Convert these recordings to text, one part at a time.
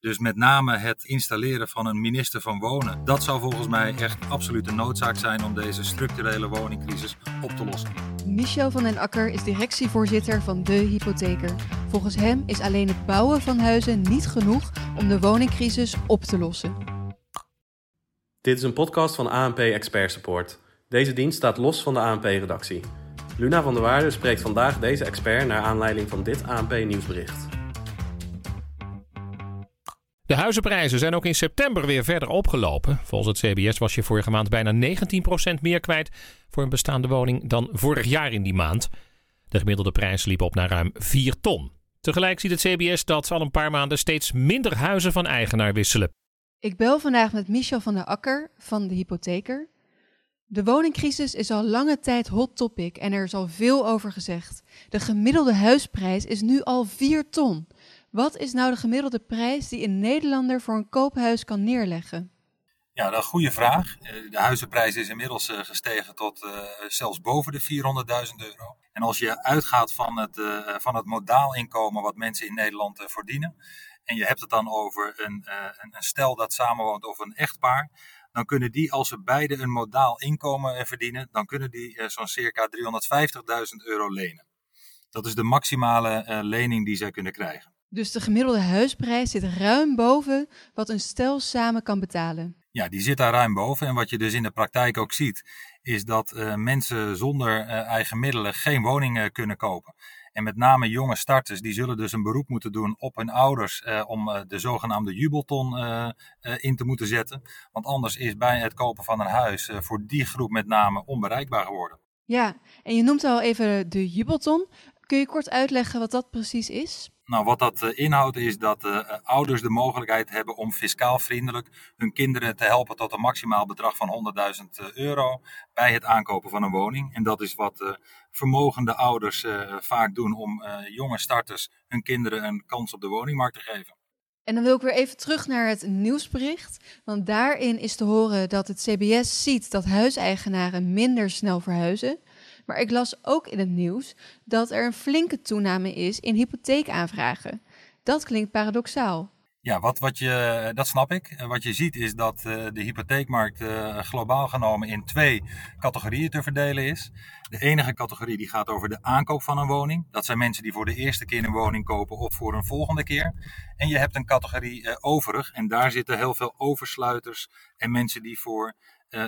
Dus met name het installeren van een minister van Wonen. Dat zou volgens mij echt absoluut een noodzaak zijn om deze structurele woningcrisis op te lossen. Michel van den Akker is directievoorzitter van De Hypotheker. Volgens hem is alleen het bouwen van huizen niet genoeg om de woningcrisis op te lossen. Dit is een podcast van ANP Expert Support. Deze dienst staat los van de ANP-redactie. Luna van der Waarde spreekt vandaag deze expert naar aanleiding van dit ANP-nieuwsbericht. De huizenprijzen zijn ook in september weer verder opgelopen. Volgens het CBS was je vorige maand bijna 19% meer kwijt voor een bestaande woning dan vorig jaar in die maand. De gemiddelde prijs liep op naar ruim 4 ton. Tegelijk ziet het CBS dat al een paar maanden steeds minder huizen van eigenaar wisselen. Ik bel vandaag met Michel van der Akker van de Hypotheker. De woningcrisis is al lange tijd hot topic en er is al veel over gezegd. De gemiddelde huisprijs is nu al 4 ton. Wat is nou de gemiddelde prijs die een Nederlander voor een koophuis kan neerleggen? Ja, dat is een goede vraag. Eh, de huizenprijs is inmiddels eh, gestegen tot uh, zelfs boven de 400.000 euro. En als je uitgaat van het, van het modaalinkomen wat mensen in Nederland verdienen, en je hebt het dan over een, een, een stel dat samenwoont of een echtpaar, dan kunnen die, als ze beide een modaal inkomen verdienen, dan kunnen die zo'n circa 350.000 euro lenen. Dat is de maximale lening die zij kunnen krijgen. Dus de gemiddelde huisprijs zit ruim boven wat een stel samen kan betalen. Ja, die zit daar ruim boven. En wat je dus in de praktijk ook ziet, is dat uh, mensen zonder uh, eigen middelen geen woningen kunnen kopen. En met name jonge starters, die zullen dus een beroep moeten doen op hun ouders om de zogenaamde jubelton in te moeten zetten. Want anders is bij het kopen van een huis voor die groep met name onbereikbaar geworden. Ja, en je noemt al even de jubelton. Kun je kort uitleggen wat dat precies is? Nou, wat dat uh, inhoudt is dat uh, ouders de mogelijkheid hebben om fiscaal vriendelijk hun kinderen te helpen tot een maximaal bedrag van 100.000 euro bij het aankopen van een woning. En dat is wat vermogende ouders vaak doen om jonge starters hun kinderen een kans op de woningmarkt te geven. En dan wil ik weer even terug naar het nieuwsbericht. Want daarin is te horen dat het CBS ziet dat huiseigenaren minder snel verhuizen. Maar ik las ook in het nieuws dat er een flinke toename is in hypotheekaanvragen. Dat klinkt paradoxaal. Ja, wat, wat je, dat snap ik. Wat je ziet is dat uh, de hypotheekmarkt uh, globaal genomen in twee categorieën te verdelen is. De enige categorie die gaat over de aankoop van een woning. Dat zijn mensen die voor de eerste keer een woning kopen of voor een volgende keer. En je hebt een categorie uh, overig en daar zitten heel veel oversluiters en mensen die voor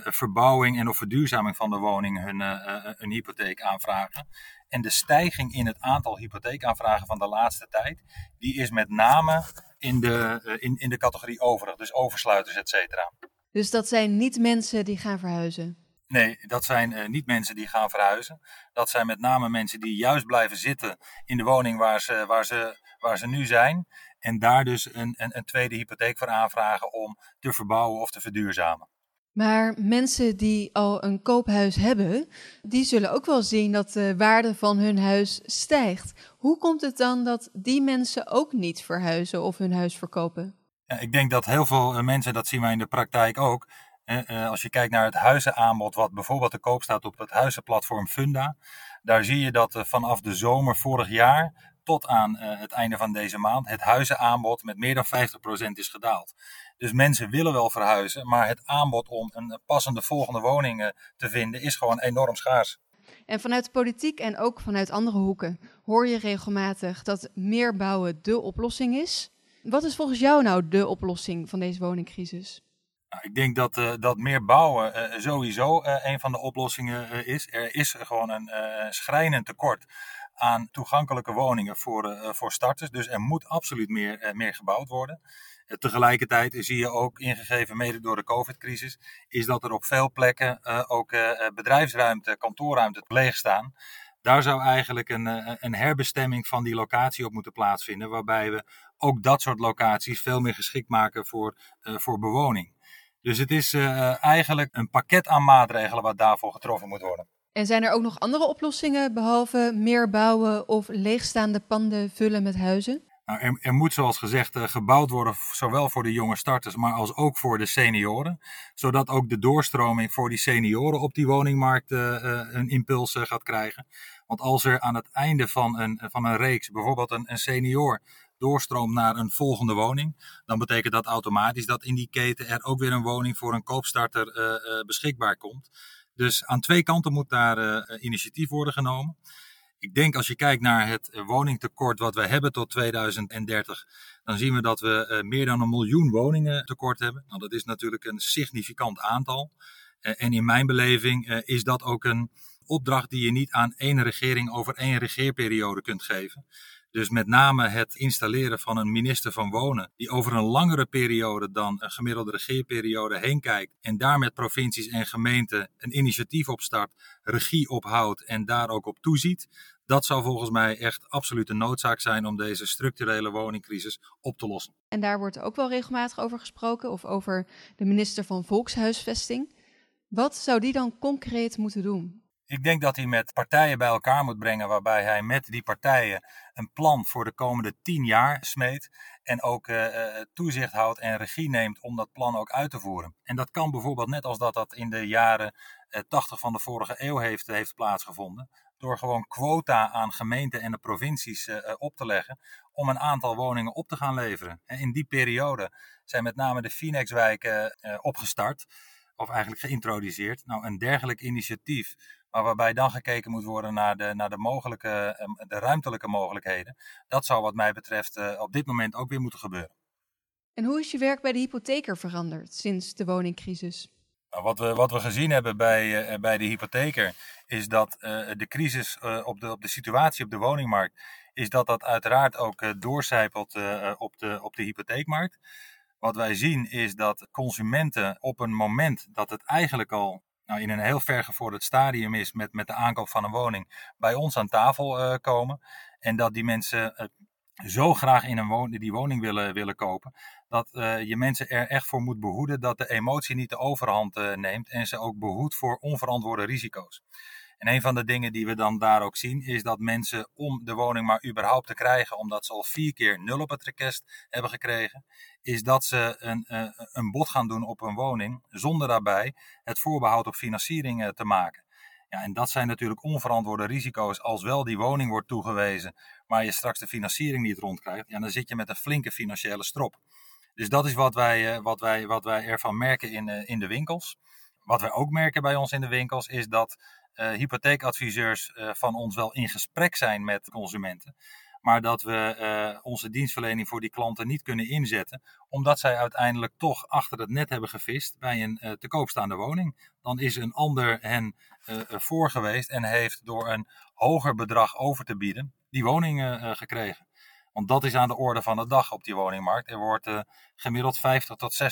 verbouwing en of verduurzaming van de woning hun uh, een hypotheek aanvragen. En de stijging in het aantal hypotheekaanvragen van de laatste tijd, die is met name in de, in, in de categorie overig, dus oversluiters, et cetera. Dus dat zijn niet mensen die gaan verhuizen? Nee, dat zijn uh, niet mensen die gaan verhuizen. Dat zijn met name mensen die juist blijven zitten in de woning waar ze, waar ze, waar ze nu zijn. En daar dus een, een, een tweede hypotheek voor aanvragen om te verbouwen of te verduurzamen. Maar mensen die al een koophuis hebben, die zullen ook wel zien dat de waarde van hun huis stijgt. Hoe komt het dan dat die mensen ook niet verhuizen of hun huis verkopen? Ja, ik denk dat heel veel mensen, dat zien wij in de praktijk ook. als je kijkt naar het huizenaanbod, wat bijvoorbeeld te koop staat op het huizenplatform Funda, daar zie je dat vanaf de zomer vorig jaar tot aan het einde van deze maand het huizenaanbod met meer dan 50% is gedaald. Dus mensen willen wel verhuizen, maar het aanbod om een passende volgende woning te vinden is gewoon enorm schaars. En vanuit de politiek en ook vanuit andere hoeken hoor je regelmatig dat meer bouwen de oplossing is. Wat is volgens jou nou de oplossing van deze woningcrisis? Nou, ik denk dat, uh, dat meer bouwen uh, sowieso uh, een van de oplossingen is. Er is gewoon een schrijnend tekort aan toegankelijke woningen voor, voor starters. Dus er moet absoluut meer, meer gebouwd worden. Tegelijkertijd zie je ook, ingegeven mede door de COVID-crisis, is dat er op veel plekken uh, ook uh, bedrijfsruimte, kantoorruimte leeg staan. Daar zou eigenlijk een, een herbestemming van die locatie op moeten plaatsvinden, waarbij we ook dat soort locaties veel meer geschikt maken voor, voor bewoning. Dus het is eigenlijk een pakket aan maatregelen wat daarvoor getroffen moet worden. En zijn er ook nog andere oplossingen behalve meer bouwen of leegstaande panden vullen met huizen? Nou, er, er, moet zoals gezegd uh, gebouwd worden, zowel voor de jonge starters, maar als ook voor de senioren. Zodat ook de doorstroming voor die senioren op die woningmarkt uh, uh, een impuls gaat krijgen. Want als er aan het einde van een, van een reeks bijvoorbeeld een, een senior doorstroomt naar een volgende woning, dan betekent dat automatisch dat in die keten er ook weer een woning voor een koopstarter beschikbaar komt. Dus aan twee kanten moet daar initiatief worden genomen. Ik denk als je kijkt naar het woningtekort wat we hebben tot 2030, dan zien we dat we meer dan een miljoen woningen tekort hebben. Nou, dat is natuurlijk een significant aantal. en in mijn beleving is dat ook een opdracht die je niet aan één regering over één regeerperiode kunt geven. Dus met name het installeren van een minister van Wonen, die over een langere periode dan een gemiddelde regeerperiode heen kijkt en daar met provincies en gemeenten een initiatief opstart, regie ophoudt en daar ook op toeziet. Dat zou volgens mij echt absoluut een noodzaak zijn om deze structurele woningcrisis op te lossen. En daar wordt ook wel regelmatig over gesproken, of over de minister van Volkshuisvesting. Wat zou die dan concreet moeten doen? Ik denk dat hij met partijen bij elkaar moet brengen, waarbij hij met die partijen een plan voor de komende tien jaar smeet. En ook uh, toezicht houdt en regie neemt om dat plan ook uit te voeren. En dat kan bijvoorbeeld net als dat dat in de jaren uh, 80 van de vorige eeuw heeft, heeft plaatsgevonden. Door gewoon quota aan gemeenten en de provincies op te leggen om een aantal woningen op te gaan leveren. En in die periode zijn met name de Phoenixwijken opgestart of eigenlijk geïntroduceerd. Nou, een dergelijk initiatief maar waarbij dan gekeken moet worden naar de, naar de, mogelijke, ehm, de ruimtelijke mogelijkheden. Dat zou wat mij betreft eh, op dit moment ook weer moeten gebeuren. En hoe is je werk bij de hypotheker veranderd sinds de woningcrisis? Nou, wat, we, wat we gezien hebben bij, uh, bij de hypotheker is dat uh, de crisis op, de, op de situatie op de woningmarkt, is dat dat uiteraard ook doorcijpelt op, de, op de hypotheekmarkt. Wat wij zien is dat consumenten op een moment dat het eigenlijk al nou, in een heel vergevorderd stadium is met, met de aankoop van een woning, bij ons aan tafel uh, komen. En dat die mensen uh, zo graag in een woning, die woning willen, willen kopen, dat uh, je mensen er echt voor moet behoeden dat de emotie niet de overhand neemt en ze ook behoedt voor onverantwoorde risico's. En een van de dingen die we dan daar ook zien, is dat mensen om de woning maar überhaupt te krijgen, omdat ze al vier keer nul op het request hebben gekregen, is dat ze een, eh, een bod gaan doen op een woning, zonder daarbij het voorbehoud op financiering eh, te maken. Ja, en dat zijn natuurlijk onverantwoorde risico's als wel die woning wordt toegewezen, maar je straks de financiering niet rondkrijgt. Ja, dan zit je met een flinke financiële strop. Dus dat is wat wij, eh, wat wij, wat wij ervan merken in, in de winkels. Wat wij ook merken bij ons in de winkels is dat hypotheekadviseurs uh, van ons wel in gesprek zijn met consumenten. Maar dat we uh, onze dienstverlening voor die klanten niet kunnen inzetten, omdat zij uiteindelijk toch achter het net hebben gevist bij een te koopstaande woning. Dan is een ander hen voor geweest en heeft door een hoger bedrag over te bieden die woning gekregen. Want dat is aan de orde van de dag op die woningmarkt. Er wordt gemiddeld 50 tot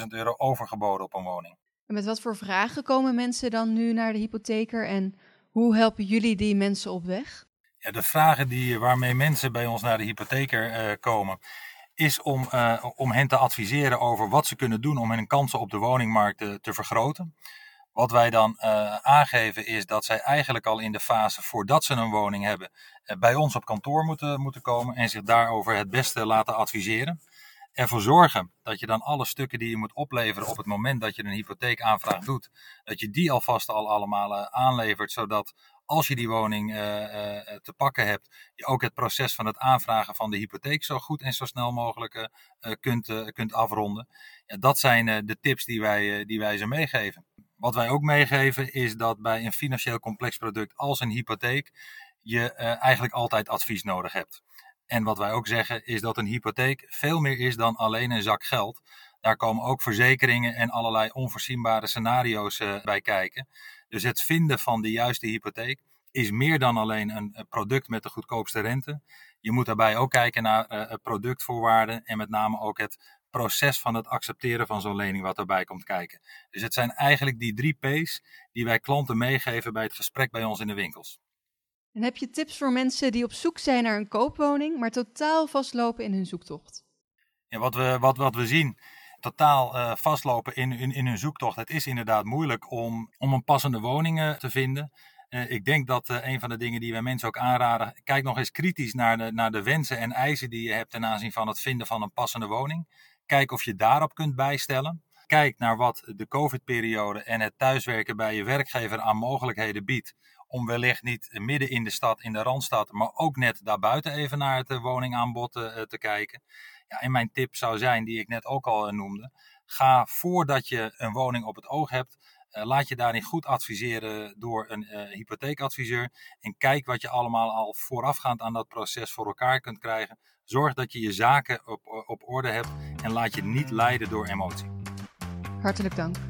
60.000 euro overgeboden op een woning. En met wat voor vragen komen mensen dan nu naar de hypotheker en hoe helpen jullie die mensen op weg? Ja, de vragen die, waarmee mensen bij ons naar de hypotheker uh, komen, is om, uh, om hen te adviseren over wat ze kunnen doen om hun kansen op de woningmarkt te, te vergroten. Wat wij dan uh, aangeven is dat zij eigenlijk al in de fase voordat ze een woning hebben, bij ons op kantoor moeten, moeten komen en zich daarover het beste laten adviseren ervoor zorgen dat je dan alle stukken die je moet opleveren op het moment dat je een hypotheekaanvraag doet, dat je die alvast al allemaal eh, aanlevert, zodat als je die woning uh, uh, te pakken hebt, je ook het proces van het aanvragen van de hypotheek zo goed en zo snel mogelijk kunt, kunt afronden. Ja, dat zijn de tips die wij, die wij ze meegeven. Wat wij ook meegeven is dat bij een financieel complex product als een hypotheek je eigenlijk altijd advies nodig hebt. En wat wij ook zeggen is dat een hypotheek veel meer is dan alleen een zak geld. Daar komen ook verzekeringen en allerlei onvoorzienbare scenario's uh, bij kijken. Dus het vinden van de juiste hypotheek is meer dan alleen een product met de goedkoopste rente. Je moet daarbij ook kijken naar uh, productvoorwaarden en met name ook het proces van het accepteren van zo'n lening wat erbij komt kijken. Dus het zijn eigenlijk die drie P's die wij klanten meegeven bij het gesprek bij ons in de winkels. En heb je tips voor mensen die op zoek zijn naar een koopwoning, maar totaal vastlopen in hun zoektocht? Ja, wat, we, wat, wat we zien, totaal uh, vastlopen in, in, in hun zoektocht. Het is inderdaad moeilijk om, om een passende woning uh, te vinden. Uh, ik denk dat een van de dingen die wij mensen ook aanraden, kijk nog eens kritisch naar de, naar de wensen en eisen die je hebt ten aanzien van het vinden van een passende woning. Kijk of je daarop kunt bijstellen. Kijk naar wat de COVID-periode en het thuiswerken bij je werkgever aan mogelijkheden biedt om wellicht niet midden in de stad, in de Randstad, maar ook net daarbuiten even naar het woningaanbod te kijken. Ja, en mijn tip zou zijn, die ik net ook al noemde, ga voordat je een woning op het oog hebt, laat je daarin goed adviseren door een hypotheekadviseur. En kijk wat je allemaal al voorafgaand aan dat proces voor elkaar kunt krijgen. Zorg dat je je zaken op, op orde hebt en laat je niet leiden door emotie. Hartelijk dank.